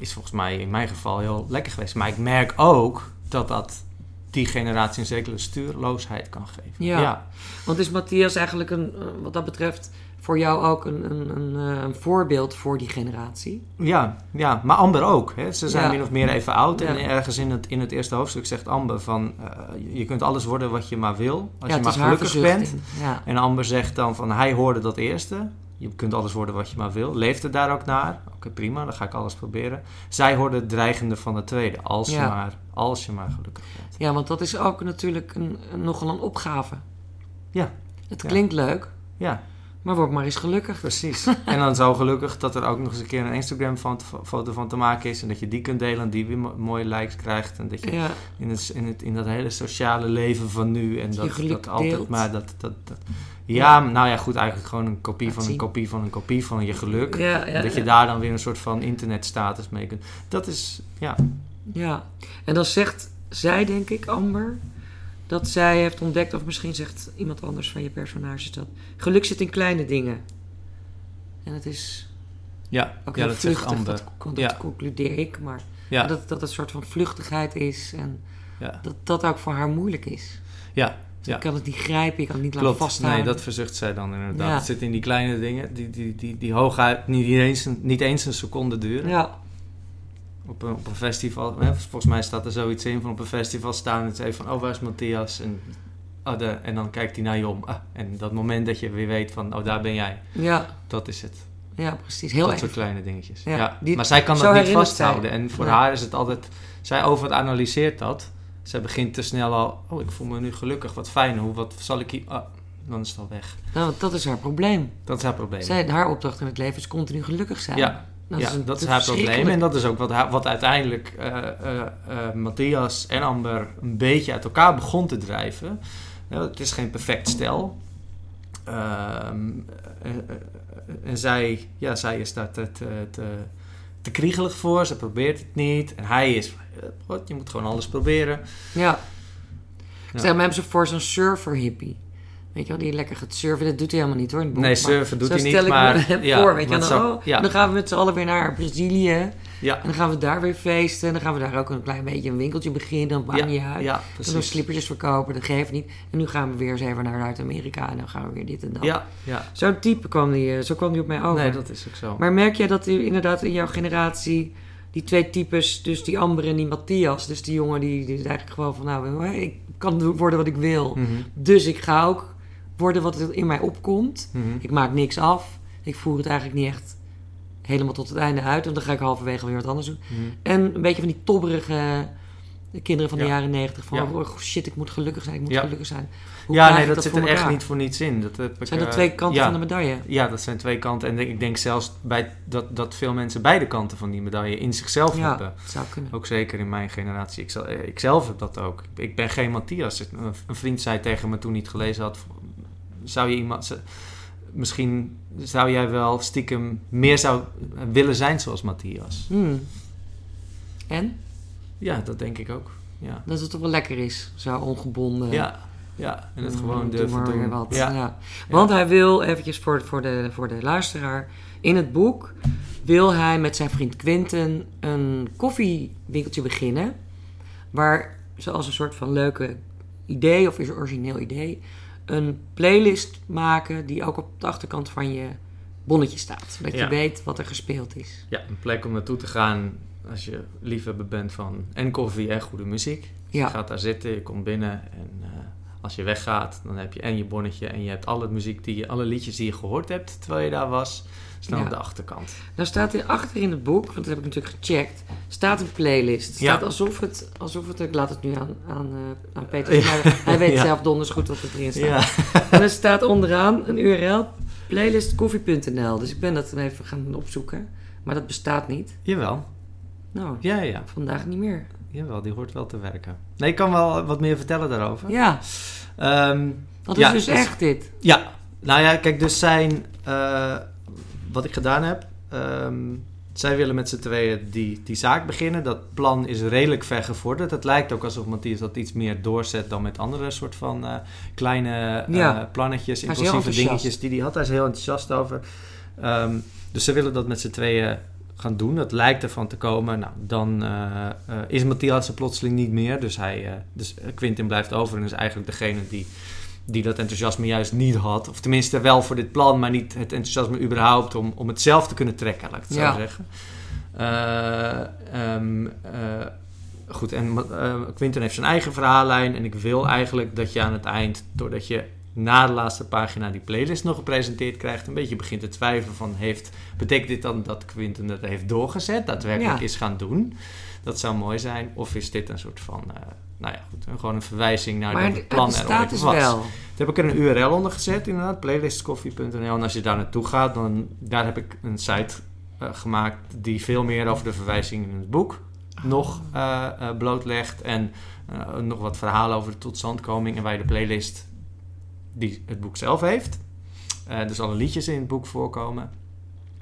is volgens mij in mijn geval heel lekker geweest. Maar ik merk ook dat dat die generatie een zekere stuurloosheid kan geven. Ja. ja. Want is Matthias eigenlijk een, eh, wat dat betreft voor jou ook een, een, een, eh, een voorbeeld voor die generatie? Ja, ja, maar Amber ook. Hè. Ze zijn Ja. min of meer even oud. En ergens in het, in het eerste hoofdstuk zegt Amber van... eh, je kunt alles worden wat je maar wil. Als je maar gelukkig bent. Ja. En Amber zegt dan van... Hij hoorde dat eerste. Je kunt alles worden wat je maar wil. Leeft het daar ook naar? Oké, prima. Dan ga ik alles proberen. Zij hoorde het dreigende van het tweede. Als, je, maar, als je maar gelukkig bent. ja, want dat is ook natuurlijk een, nogal een opgave. Ja. Het Ja. klinkt leuk, Ja, maar word maar eens gelukkig. precies. en dan zo gelukkig dat er ook nog eens een keer een Instagram-foto van te maken is. En dat je die kunt delen en die weer mo- mooie likes krijgt. En dat je Ja, in, het, in, het, in dat hele sociale leven van nu. En dat, dat altijd deelt. maar dat, dat, dat. Ja, nou ja, goed, eigenlijk gewoon een kopie Laat van een kopie van een kopie van je geluk. ja, ja, dat je daar dan weer een soort van internetstatus mee kunt. Dat is, ja. Ja, en dan zegt zij, denk ik, Amber, dat zij heeft ontdekt, of misschien zegt iemand anders van je personages dat, geluk zit in kleine dingen. En het is Ja, ook ja heel dat zegt vluchtig, Amber. dat, dat concludeer ik, maar Ja, dat, dat het een soort van vluchtigheid is en dat dat ook voor haar moeilijk is. ja. Ja. Ik kan het niet grijpen, ik kan het niet laten Klopt, vasthouden. nee, dat verzucht zij dan inderdaad. Ja. Het zit in die kleine dingen die, die, die, die hooguit niet eens, een, niet eens een seconde duren. Ja, Op, een, op een festival, hè, volgens mij staat er zoiets in van op een festival staan en het even van, oh waar is Matthias? En, oh, de, en dan kijkt hij naar je om. Ah, en dat moment dat je weer weet van, oh daar ben jij, ja, dat is het. ja, precies. Heel dat even. soort kleine dingetjes. Ja, Ja, die- maar zij kan dat niet vasthouden. zij. En voor Ja. haar is het altijd, zij overanalyseert dat. Zij begint te snel al, oh ik voel me nu gelukkig, wat fijn, hoe, wat zal ik hier, ah, dan is het al weg. Nou, dat is haar probleem. Dat is haar probleem. Zij, haar opdracht in het leven is continu gelukkig zijn. Ja, Nou, ja, een- dat is haar probleem. En dat is ook wat, wat uiteindelijk eh, eh, eh, Matthias en Amber een beetje uit elkaar begon te drijven. Het is geen perfect stel. Ehm, eh, eh, en zij, ja, zij is daar te, te, te, te kriegelig voor. Ze probeert het niet. En hij is, wat, je moet gewoon alles proberen. Ja. Ja. Stel, hebben ze voor zo'n surfer hippie. Weet je wel, die lekker gaat surfen. Dat doet hij helemaal niet hoor. in. Nee, surfen doet hij niet, stel ik maar- me ja, voor. Weet je zou- oh, ja. Dan gaan we met z'n allen weer naar Brazilië. En Ja, dan gaan we daar weer feesten. En dan gaan we daar ook een klein beetje een winkeltje beginnen. Dan ja, niet uit. ja Dan precies. slippertjes verkopen. Dat geeft niet. En nu gaan we weer eens even naar Zuid-Amerika. En dan gaan we weer dit en dat. Ja, ja. Zo'n type kwam die, eh, zo kwam die op mij over. Nee, dat is ook zo. Maar merk jij dat u inderdaad in jouw generatie die twee types, dus die Amber en die Matthias, dus die jongen die, die is eigenlijk gewoon van nou, ik kan worden wat ik wil. Mhm, Dus ik ga ook worden wat er in mij opkomt. mhm. Ik maak niks af. Ik voer het eigenlijk niet echt helemaal tot het einde uit. Want dan ga ik halverwege weer wat anders doen. Mhm. En een beetje van die tobberige kinderen van de Ja. jaren negentig. Van Ja. oh shit, ik moet gelukkig zijn, ik moet Ja. gelukkig zijn. Hoe ja, nee, dat, zit er echt niet voor niets in. Dat heb ik, Zijn dat eh, twee kanten ja, van de medaille? Ja, dat zijn twee kanten. En ik denk zelfs bij dat, dat veel mensen beide kanten van die medaille in zichzelf Ja, hebben. zou kunnen. Ook zeker in mijn generatie. Ik, eh, ik zelf heb dat ook. Ik ben geen Matthias. Een vriend zei tegen me toen hij het gelezen had... Zou je iemand... Misschien zou jij wel stiekem meer zou willen zijn zoals Matthias. Hmm. En? Ja, dat denk ik ook. Ja, Dat het toch wel lekker is, zo ongebonden. ja, ja. en het Mm, gewoon durven doen. Wat. Ja. Ja. Want hij wil, eventjes voor, voor, de, voor de luisteraar, in het boek wil hij met zijn vriend Quinten een koffiewinkeltje beginnen. Waar ze als een soort van leuke idee, of is een origineel idee, een playlist maken die ook op de achterkant van je bonnetje staat. Zodat je weet wat er gespeeld is. Ja, een plek om naartoe te gaan als je liefhebber bent van en koffie en goede muziek. Dus Ja. Je gaat daar zitten, je komt binnen en eh, als je weggaat, dan heb je en je bonnetje en je hebt alle muziek die je, alle liedjes die je gehoord hebt terwijl je daar was, staan Ja. op de achterkant. Nou staat hier achter in het boek, want dat heb ik natuurlijk gecheckt, staat een playlist. Ja. Staat alsof het, alsof het, ik laat het nu aan, aan, eh, aan Peter, maar hij weet Ja. zelf donders goed wat erin staat. Ja, En er staat onderaan een URL, playlistkoffie.nl. Dus ik ben dat dan even gaan opzoeken, maar dat bestaat niet. jawel. Nou, Ja, ja, vandaag niet meer. Jawel, die hoort wel te werken. Nee, ik kan wel wat meer vertellen daarover. Ja, Ehm, dat Ja, is dus is- echt dit. Ja, nou ja, kijk, dus zijn. eh, wat ik gedaan heb. ehm, zij willen met z'n tweeën die, die zaak beginnen. Dat plan is redelijk ver gevorderd. Het lijkt ook alsof Matthias dat iets meer doorzet dan met andere soort van eh, kleine eh, Ja. plannetjes, impulsieve dingetjes die hij had. Hij is heel enthousiast over. Ehm, dus ze willen dat met z'n tweeën gaan doen. Dat lijkt ervan te komen. Nou, dan eh, eh, is Matthias er plotseling niet meer. Dus, hij, eh, dus Quintin blijft over en is eigenlijk degene die die dat enthousiasme juist niet had. Of tenminste wel voor dit plan, maar niet het enthousiasme überhaupt om, om het zelf te kunnen trekken, laat ik het Ja. zo zeggen. Eh, goed, en Quinten heeft zijn eigen verhaallijn. En ik wil eigenlijk dat je aan het eind, doordat je na de laatste pagina die playlist nog gepresenteerd krijgt, een beetje begint te twijfelen van, heeft, betekent dit dan dat Quinten het heeft doorgezet, daadwerkelijk Ja. is gaan doen? Dat zou mooi zijn. Of is dit een soort van, eh, nou ja, goed, gewoon een verwijzing naar Maar dat het plan er ooit dus was. wel. Toen heb ik er een URL onder gezet, inderdaad, playlistcoffee.nl. En als je daar naartoe gaat, dan daar heb ik een site eh, gemaakt die veel meer over de verwijzingen in het boek nog eh, eh, blootlegt. En nog wat verhalen over de totstandkoming en waar je de playlist die het boek zelf heeft. eh, dus alle liedjes in het boek voorkomen,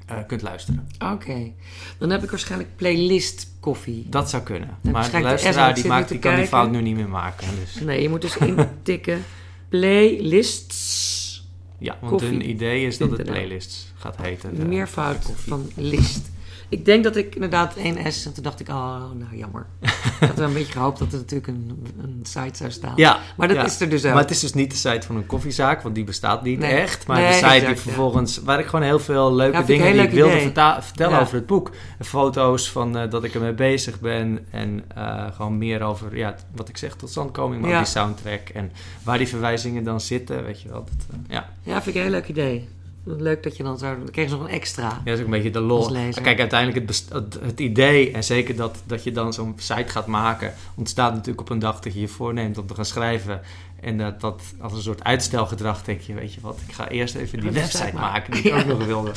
eh, kunt luisteren. Oké, dan heb ik waarschijnlijk playlist koffie. Dat zou kunnen. Dan maar de luisteraar die, maakt, die kan die fout nu niet meer maken. Dus. Nee, je moet dus intikken playlists, Ja, want Koffie. hun idee is dat het playlists gaat heten. de- meervoud van list. Ik denk dat ik inderdaad één S en toen dacht ik, oh, nou jammer. ik had wel een beetje gehoopt dat er natuurlijk een, een site zou staan. Ja, Maar dat ja. is er dus ook. Maar het is dus niet de site van een koffiezaak, want die bestaat niet Nee. echt. Maar Nee, de site die ja. vervolgens, waar ik gewoon heel veel leuke Ja, dingen die ik wilde vertellen over het boek. Foto's van eh, dat ik ermee bezig ben. En eh, gewoon meer over, ja, wat ik zeg, tot standkoming, maar die soundtrack. En waar die verwijzingen dan zitten, weet je wel. Dat, eh, ja. Ja, vind ik een heel leuk idee. Leuk dat je dan zo... Dan kreeg je nog een extra. ja, dat is ook een beetje de lol. Kijk, uiteindelijk het, best- het, het idee, en zeker dat, dat je dan zo'n site gaat maken, ontstaat natuurlijk op een dag dat je je voorneemt om te gaan schrijven. En dat, dat als een soort uitstelgedrag denk je, weet je wat, ik ga eerst even die website site maken die ik ook nog wilde.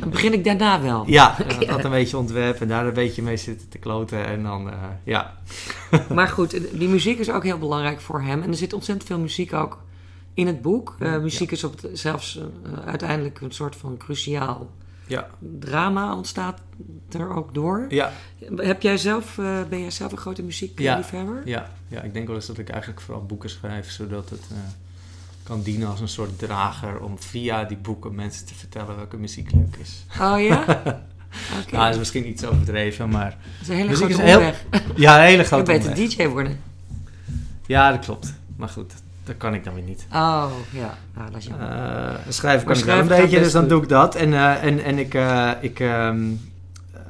Dan begin ik daarna wel. Ja, dat een beetje ontwerpen en daar een beetje mee zitten te kloten en dan, eh, ja. Maar goed, die muziek is ook heel belangrijk voor hem. En er zit ontzettend veel muziek ook in het boek. Eh, muziek is op het, zelfs eh, uiteindelijk een soort van cruciaal Ja, drama ontstaat er ook door. ja, Heb jij zelf, eh, ben jij zelf een grote muziekliefhebber? ja, ja. Ik denk wel eens dat ik eigenlijk vooral boeken schrijf, zodat het kan dienen als een soort drager om via die boeken mensen te vertellen welke muziek leuk is. Oh ja? Oké. Nou, dat is misschien iets overdreven, maar dat is een hele muziek grote is heel- ja, een hele Je grote kan beter omweg. DJ worden. Ja, dat klopt. Maar goed, dat kan ik dan weer niet. Oh, ja. Nou, dat is jammer. Eh schrijven kan ik wel een beetje, dus dan goed. doe ik dat. En, eh, en, en ik, eh, ik, ehm,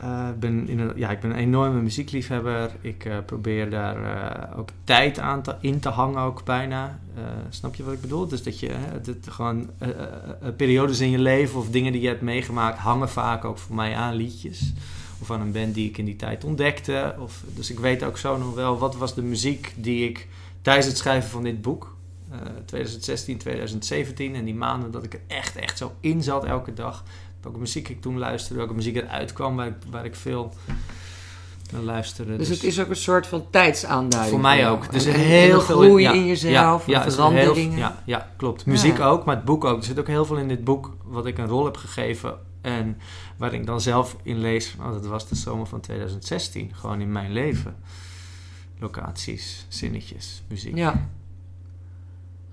eh, ben in een, ja, ik ben een enorme muziekliefhebber. Ik probeer daar ook tijd aan te, in te hangen, ook bijna. Snap je wat ik bedoel? Dus dat je hè, dat gewoon periodes in je leven of dingen die je hebt meegemaakt, hangen vaak ook voor mij aan liedjes. Of aan een band die ik in die tijd ontdekte. Of, dus ik weet ook zo nog wel, wat was de muziek die ik tijdens het schrijven van dit boek eh, 2016, 2017 en die maanden dat ik er echt, echt zo in zat elke dag. Welke muziek ik toen luisterde, welke muziek eruit kwam, waar ik, waar ik veel naar luisterde. dus het is ook een soort van tijdsaanduiding. voor mij ook. Dus En- en heel veel groei ja, in jezelf, ja, en ja, veranderingen. heel- ja, ja, klopt. Muziek Ja. ook, maar het boek ook. Er zit ook heel veel in dit boek wat ik een rol heb gegeven. En waar ik dan zelf in lees, oh, dat was de zomer van 2016. Gewoon in mijn leven. Locaties, zinnetjes, muziek. Ja.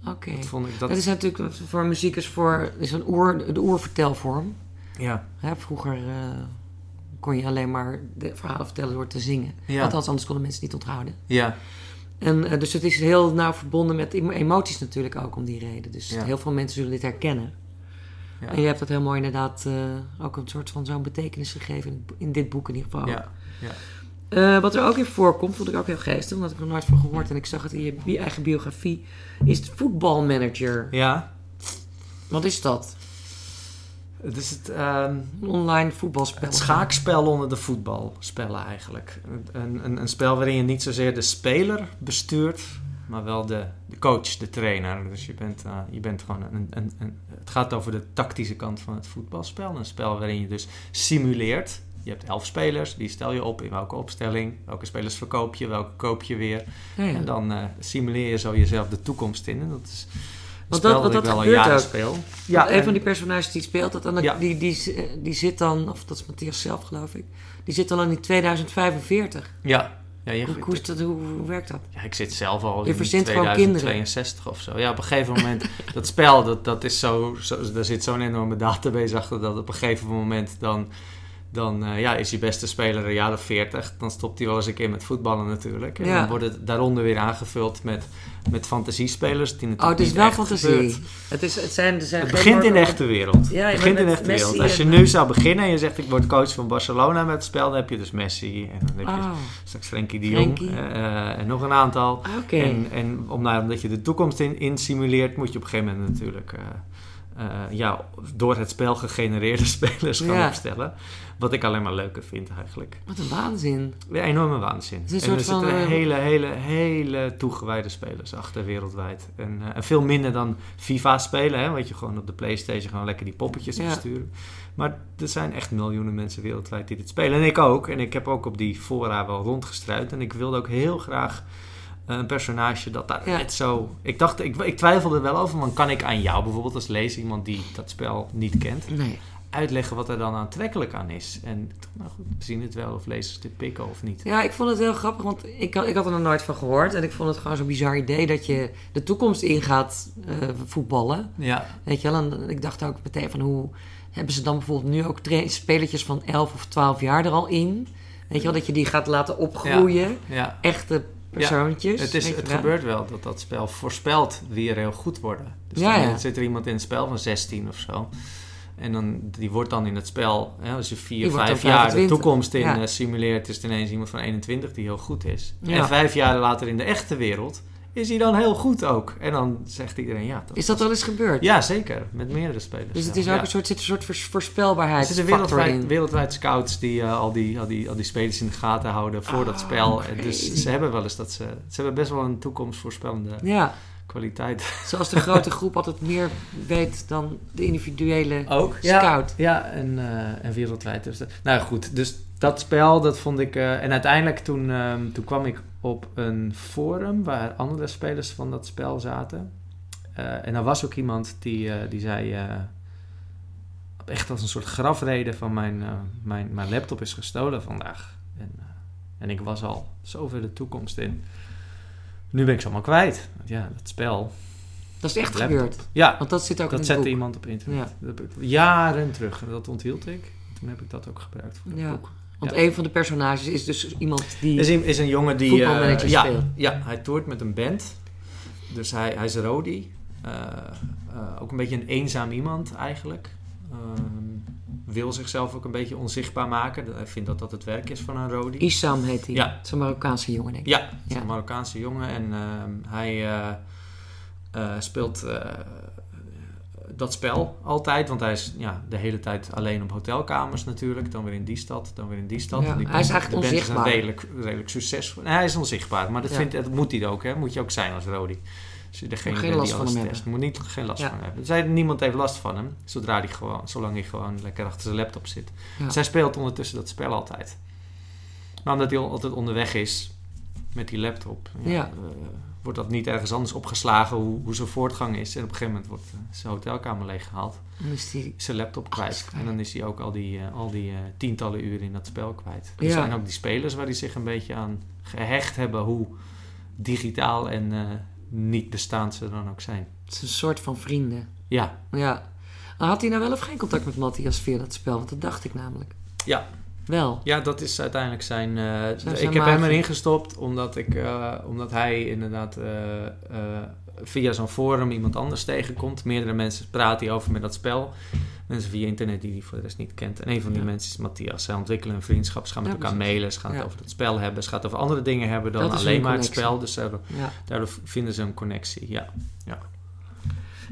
Oké. Dat vond ik dat. Dat is natuurlijk voor muziek is voor is een oer, de oervertelvorm. ja, Hè, vroeger eh, kon je alleen maar de verhalen vertellen door te zingen. Ja. Althans, anders konden mensen niet onthouden. ja, En, eh, dus het is heel nauw verbonden met emo- emoties natuurlijk ook om die reden. Dus Ja. heel veel mensen zullen dit herkennen. ja. En je hebt dat heel mooi inderdaad eh, ook een soort van zo'n betekenis gegeven in, in dit boek in ieder geval. Ja, ja. Eh, wat er ook in voorkomt, vond ik ook heel geestig, omdat ik er nooit van gehoord en ik zag het in je bi- eigen biografie, is het voetbalmanager. Ja, Wat is dat? het is het, ehm, online voetbalspel. het schaakspel onder de voetbalspellen eigenlijk. Een, een, een spel waarin je niet zozeer de speler bestuurt, maar wel de, de coach, de trainer. Dus je bent, eh, je bent gewoon een, een, een, het gaat over de tactische kant van het voetbalspel. Een spel waarin je dus simuleert. Je hebt elf spelers, die stel je op in welke opstelling, welke spelers verkoop je, welke koop je weer. Ja, ja. En dan eh, simuleer je zo jezelf de toekomst in. En dat is een Want dat- dat, dat wel gebeurt ook. speel. Ja, een en- van die personages die speelt, dat dan, Ja. die, die, die zit dan, of dat is Matthias zelf geloof ik, die zit al in 2045. Ja, ja, je, Hoe, hoe, hoe, hoe werkt dat? ja, ik zit zelf al Je in verzint gewoon 2062 of zo. Ja, op een gegeven moment, dat spel, dat, dat is zo, zo, daar zit zo'n enorme database achter, dat op een gegeven moment dan, dan eh, ja, is die beste speler een jaar of 40. Dan stopt hij wel eens een keer met voetballen natuurlijk. En Ja. dan wordt het daaronder weer aangevuld met, met fantasiespelers. Die Oh, natuurlijk het is wel fantasie. gebeurt. Het, is, het, zijn, zijn Het geen begint in de echte wereld. Ja, het je begint in de echte wereld. Als je nu zou beginnen en je zegt ik word coach van Barcelona met het spel, dan heb je dus Messi en dan heb je Oh, straks Frenkie de Jong Frenkie. eh, en nog een aantal. oké. En, en om, nou, omdat je de toekomst in, in simuleert, moet je op een gegeven moment natuurlijk eh, eh, ja, door het spel gegenereerde spelers gaan Ja. opstellen. Wat ik alleen maar leuker vind eigenlijk. Wat een waanzin. Een enorme waanzin. is een en er zitten van, eh, hele, hele, hele toegewijde spelers achter wereldwijd. En, eh, en veel minder dan FIFA spelen, hè, want je gewoon op de Playstation gewoon lekker die poppetjes Ja. besturen. Maar er zijn echt miljoenen mensen wereldwijd die dit spelen. En ik ook. En ik heb ook op die fora wel rondgestruind. En ik wilde ook heel graag een personage dat daar Ja. net zo... Ik dacht, ik, ik twijfelde er wel over, want kan ik aan jou bijvoorbeeld als lezer, iemand die dat spel niet kent, Nee. uitleggen wat er dan aantrekkelijk aan is? En nou goed, we zien het wel of lezers dit pikken of niet. Ja, ik vond het heel grappig, want ik, had- ik had er nog nooit van gehoord. En ik vond het gewoon zo'n bizar idee dat je de toekomst ingaat eh voetballen. Ja, Weet je wel, en ik dacht ook meteen van hoe hebben ze dan bijvoorbeeld nu ook spelertjes van 11 of 12 jaar er al in? Weet je wel, dat je die gaat laten opgroeien. ja. Echte persoontjes. Het, is, het gebeurt wel dat dat spel voorspelt wie er heel goed worden. Dus Ja, dan ja. zit er iemand in het spel van 16 of zo. En dan, die wordt dan in het spel, hè, als je Die 4, wordt 5 dan jaar de 25. toekomst in Ja. eh, simuleert, is het ineens iemand van 21 die heel goed is. Ja. En vijf jaar later in de echte wereld is hij dan heel goed ook. En dan zegt iedereen ja. Is dat wel eens gebeurd? Ja, zeker. Met meerdere spelers. Dus het is ook Ja. een soort, zit een soort voors- Er zitten wereldwijd, wereldwijd scouts die eh, al, die, al, die, al die spelers in de gaten houden voor dat Oh, spel. Dus ze hebben wel eens dat ze. Ze hebben best wel een toekomstvoorspellende Ja, kwaliteit. zoals de grote groep altijd meer weet dan de individuele Ook? scout. Ja, en, eh, en wereldwijd. Dus, nou goed, dus dat spel, dat vond ik... eh, en uiteindelijk toen, ehm, toen kwam ik op een forum waar andere spelers van dat spel zaten. Eh, en er was ook iemand die, eh, die zei... eh, echt als een soort grafreden van mijn, mijn, mijn laptop is gestolen vandaag. En, en ik was al zover de toekomst in. Nu ben ik ze allemaal kwijt. Want ja, dat spel... Dat is echt laptop. gebeurd. Ja, Want dat zit ook dat in zette boek. iemand op internet. Ja. Dat heb ik jaren terug. Dat onthield ik. Toen heb ik dat ook gebruikt voor het Ja. boek. Want een van de personages is dus iemand die... Is een, is een jongen die... Ja, speelt. ja, hij toert met een band. Dus hij, hij is Rodi. Eh, eh, ook een beetje een eenzaam iemand eigenlijk. Ehm, wil zichzelf ook een beetje onzichtbaar maken. Hij vindt dat dat het werk is van een Rodi. Isam heet hij. Ja. Het is een Marokkaanse jongen, denk ik. Ja, het is Ja. een Marokkaanse jongen. En ehm, hij speelt dat spel altijd. Want hij is ja, de hele tijd alleen op hotelkamers natuurlijk. Dan weer in die stad, dan weer in die stad. Ja, Die hij is eigenlijk onzichtbaar. Is redelijk, redelijk succesvol. Nee, hij is onzichtbaar. Maar dat, Ja. vindt, dat moet hij ook. Hè? Moet je ook zijn als Rodi. Je degene Geen last die van alles hem test. Moet niet, geen last Ja. van hebben. Zij, niemand heeft last van hem. Zodra hij gewoon, zolang hij gewoon lekker achter zijn laptop zit. Zij speelt ondertussen dat spel altijd. Maar omdat hij al- altijd onderweg is met die laptop, ja, Ja. Wordt dat niet ergens anders opgeslagen hoe, hoe zijn voortgang is. En op een gegeven moment wordt eh, zijn hotelkamer leeggehaald, die... zijn laptop kwijt. En dan is hij ook al die, eh, al die eh, tientallen uren in dat spel kwijt. Er Ja. zijn ook die spelers waar hij zich een beetje aan gehecht hebben hoe digitaal en niet bestaand ze dan ook zijn. Het is een soort van vrienden. Ja, Ja. Had hij nou wel of geen contact met Matthias via dat spel? Want dat dacht ik namelijk. Ja. Wel. Ja, dat is uiteindelijk zijn. eh, zijn ik heb magie. hem erin gestopt omdat, ik, eh, omdat hij inderdaad eh, via zo'n forum iemand anders tegenkomt. Meerdere mensen praten hierover met dat spel. Mensen via internet die die voor de rest niet kent. En een van die Ja. mensen is Matthias. Zij ontwikkelen een vriendschap. Ze gaan met Ja, elkaar precies. mailen. Ze gaan Ja. het over het spel hebben. Ze gaan het over andere dingen hebben dan alleen maar het spel. Dus daardoor, Ja. daardoor vinden ze een connectie. Ja.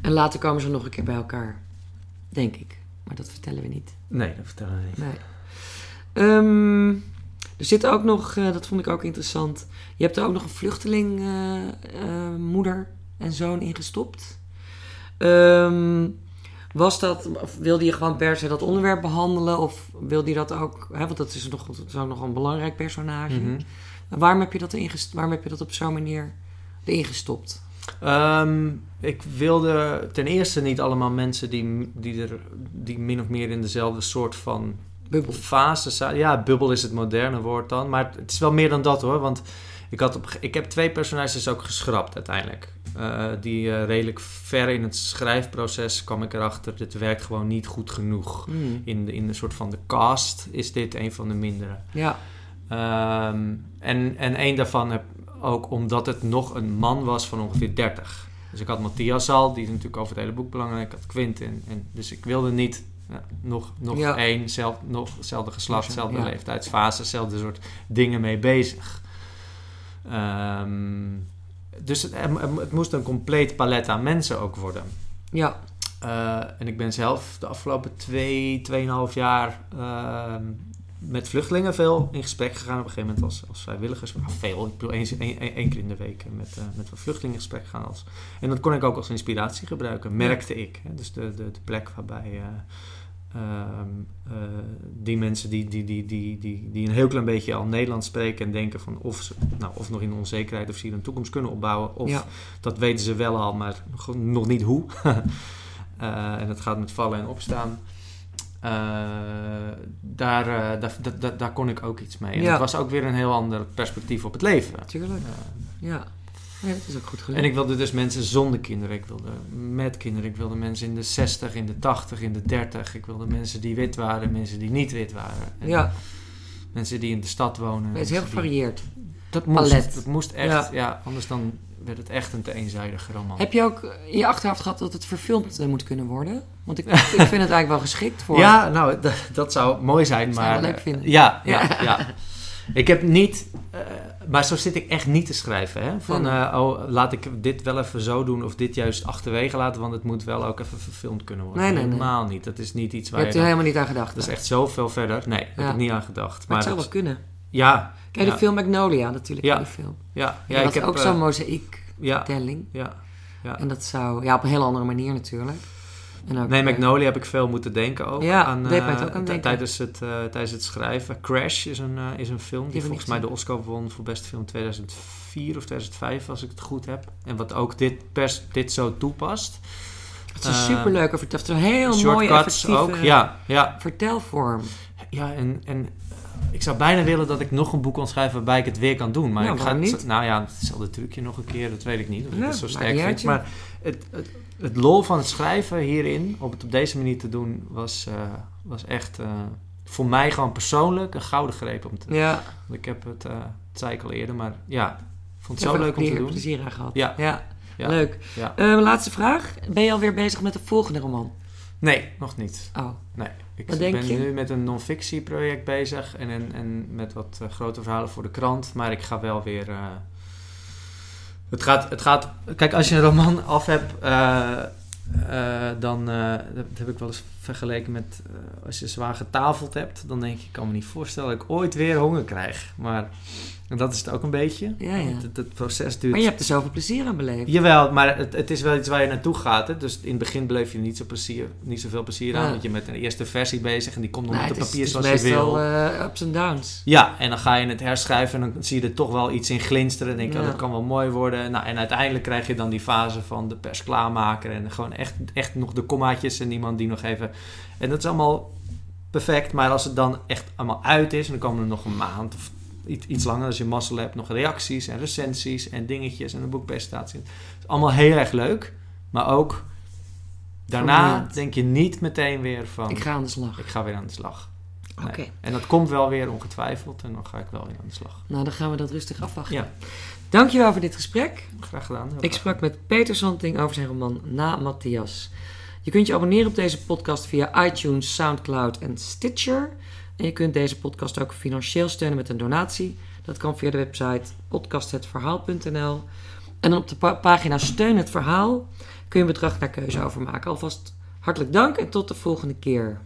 En later komen ze nog een keer bij elkaar. Denk ik. Maar dat vertellen we niet. Nee, dat vertellen we niet. Nee. Ehm, er zit ook nog, eh, dat vond ik ook interessant. Je hebt er ook nog een vluchteling, eh, eh, moeder en zoon ingestopt. Ehm, was dat, of wilde je gewoon per se dat onderwerp behandelen? Of wilde je dat ook, hè, want dat is, nog, dat is ook nog een belangrijk personage. Mhm. Waarom, heb je dat ingest- waarom heb je dat op zo'n manier erin gestopt? Ehm, ik wilde ten eerste niet allemaal mensen die, die, er, die min of meer in dezelfde soort van Bubbel. fase zaten. Ja, bubbel is het moderne woord dan. Maar het is wel meer dan dat hoor. Want ik, had op, ik heb twee personages ook geschrapt uiteindelijk. Eh, die eh, redelijk ver in het schrijfproces kwam ik erachter. Dit werkt gewoon niet goed genoeg. Hmm. In de, in de soort van de cast is dit een van de mindere. Ja, Ehm, en, en één daarvan heb ook omdat het nog een man was van ongeveer 30. Dus ik had Matthias al, die is natuurlijk over het hele boek belangrijk. Ik had Quintin. En, dus ik wilde niet ja, nog, nog Ja. één, zelf, nog hetzelfde geslacht, dezelfde Ja. leeftijdsfase, hetzelfde soort dingen mee bezig. Ehm, dus het, moest een compleet palet aan mensen ook worden. ja, Eh, en ik ben zelf de afgelopen twee, tweeënhalf jaar ehm, met vluchtelingen veel in gesprek gegaan. Op een gegeven moment als, als vrijwilligers. Maar veel, ik bedoel één, keer in de week met, eh, met wat vluchtelingen in gesprek gaan. Als, en dat kon ik ook als inspiratie gebruiken, merkte ik. Hè. Dus de, de, de plek waarbij eh, ehm, eh, die mensen die, die, die, die, die, die een heel klein beetje al Nederlands spreken en denken van of ze nou, of nog in onzekerheid of ze hier een toekomst kunnen opbouwen. Of ja. dat weten ze wel al, maar nog, niet hoe. Eh, en dat gaat met vallen en opstaan. Eh, daar, daar, daar, daar, kon ik ook iets mee. En Ja. het was ook weer een heel ander perspectief op het leven. Tuurlijk. Ja. Ja, dat is ook goed en ik wilde dus mensen zonder kinderen. Ik wilde met kinderen. Ik wilde mensen in de 60, in de 80, in de 30. Ik wilde mensen die wit waren, mensen die niet wit waren. En ja, Mensen die in de stad wonen. het is heel gevarieerd. Dat moest, palet. dat moest echt. Ja. Ja. anders dan werd het echt een te eenzijdige roman. Heb je ook in je achterhoofd gehad dat het verfilmd eh, moet kunnen worden? Want ik, ik vind het eigenlijk wel geschikt voor. Ja, nou, dat, dat zou mooi zijn, Zou je maar... wel leuk vinden. Ja, ja, ja. Ik heb niet... eh, maar zo zit ik echt niet te schrijven, hè. Van, nee. eh, oh, laat ik dit wel even zo doen of dit juist achterwege laten, want het moet wel ook even verfilmd kunnen worden. Nee, nee, nee. Helemaal niet. Dat is niet iets Je waar je... hebt er helemaal niet aan gedacht. dat is echt zoveel verder. Nee, daar heb ik niet aan gedacht. maar het zou wel kunnen. Ja, Kijk, de film Magnolia natuurlijk. Ja. Die film. ja. Ja, ja dat ik is heb... ook eh, zo'n mozaïektelling. ja, ja. En dat zou... Ja, op een heel andere manier natuurlijk. Ook, Nee, eh, Magnolia heb ik veel moeten denken ook. Ja, aan, deed mij het eh, ook aan denken. Tijdens het, eh, tijdens het schrijven. Crash is een, is een film die, ik volgens mij de Oscar won voor beste film 2004 of 2005, als ik het goed heb. En wat ook dit, pers, dit zo toepast. Het is een eh, superleuke vertel. Het is een heel mooie, effectieve ook. Ja, ja, vertelvorm. ja en, en ik zou bijna willen dat ik nog een boek kon schrijven waarbij ik het weer kan doen. Maar Ja, ik ga niet? Nou ja, hetzelfde trucje nog een keer, dat weet ik niet. Of ik Ja, het zo sterk vind. Maar het, het, het lol van het schrijven hierin, om het op deze manier te doen, was, eh, was echt eh, voor mij gewoon persoonlijk een gouden greep. Om te, Ja, want ik heb het, eh het zei ik al eerder, maar ja, vond het zo leuk om te doen. plezier aan gehad. Ja. ja. Ja. Leuk. Ja. Laatste vraag. Ben je alweer bezig met de volgende roman? Nee, nog niet. Oh, Nee, ik Wat ben nu met een non-fictieproject bezig en, en, en met wat grote verhalen voor de krant. Maar ik ga wel weer. Het, gaat, het gaat. Kijk, als je een roman af hebt, eh, eh, dan. eh, dat heb ik wel eens vergeleken met. eh, als je zwaar getafeld hebt, dan denk je: ik kan me niet voorstellen dat ik ooit weer honger krijg. Maar dat is het ook een beetje. Ja, ja. Het, het, het proces duurt. maar je hebt er zoveel plezier aan beleefd. Jawel, maar het, het is wel iets waar je naartoe gaat. Hè? Dus in het begin beleef je niet, zo plezier, niet zoveel plezier aan. Ja. Want je bent met een eerste versie bezig en die komt nog op het is, papier het is zoals je meestal wil. eh, ups en downs. Ja, en dan ga je het herschrijven en dan zie je er toch wel iets in glinsteren. En denk je, Ja. oh, dat kan wel mooi worden. Nou, en uiteindelijk krijg je dan die fase van de pers klaarmaken. En gewoon echt, echt nog de kommaatjes en iemand die nog even... En dat is allemaal perfect. Maar als het dan echt allemaal uit is... en dan komen er nog een maand of iets, iets langer als je mazzel hebt... nog reacties en recensies en dingetjes en een boekpresentatie. Het is allemaal heel erg leuk. Maar ook daarna denk je niet meteen weer van... Ik ga aan de slag. ik ga weer aan de slag. Nee. Oké. En dat komt wel weer ongetwijfeld en dan ga ik wel weer aan de slag. Nou, dan gaan we dat rustig afwachten. Ja. Dankjewel voor dit gesprek. Graag gedaan. Ik sprak met Peter Santing over zijn roman Na Matthias. Je kunt je abonneren op deze podcast via iTunes, Soundcloud en Stitcher. En je kunt deze podcast ook financieel steunen met een donatie. Dat kan via de website podcasthetverhaal.nl. En dan op de pa- pagina Steun het Verhaal kun je een bedrag naar keuze overmaken. Alvast hartelijk dank en tot de volgende keer.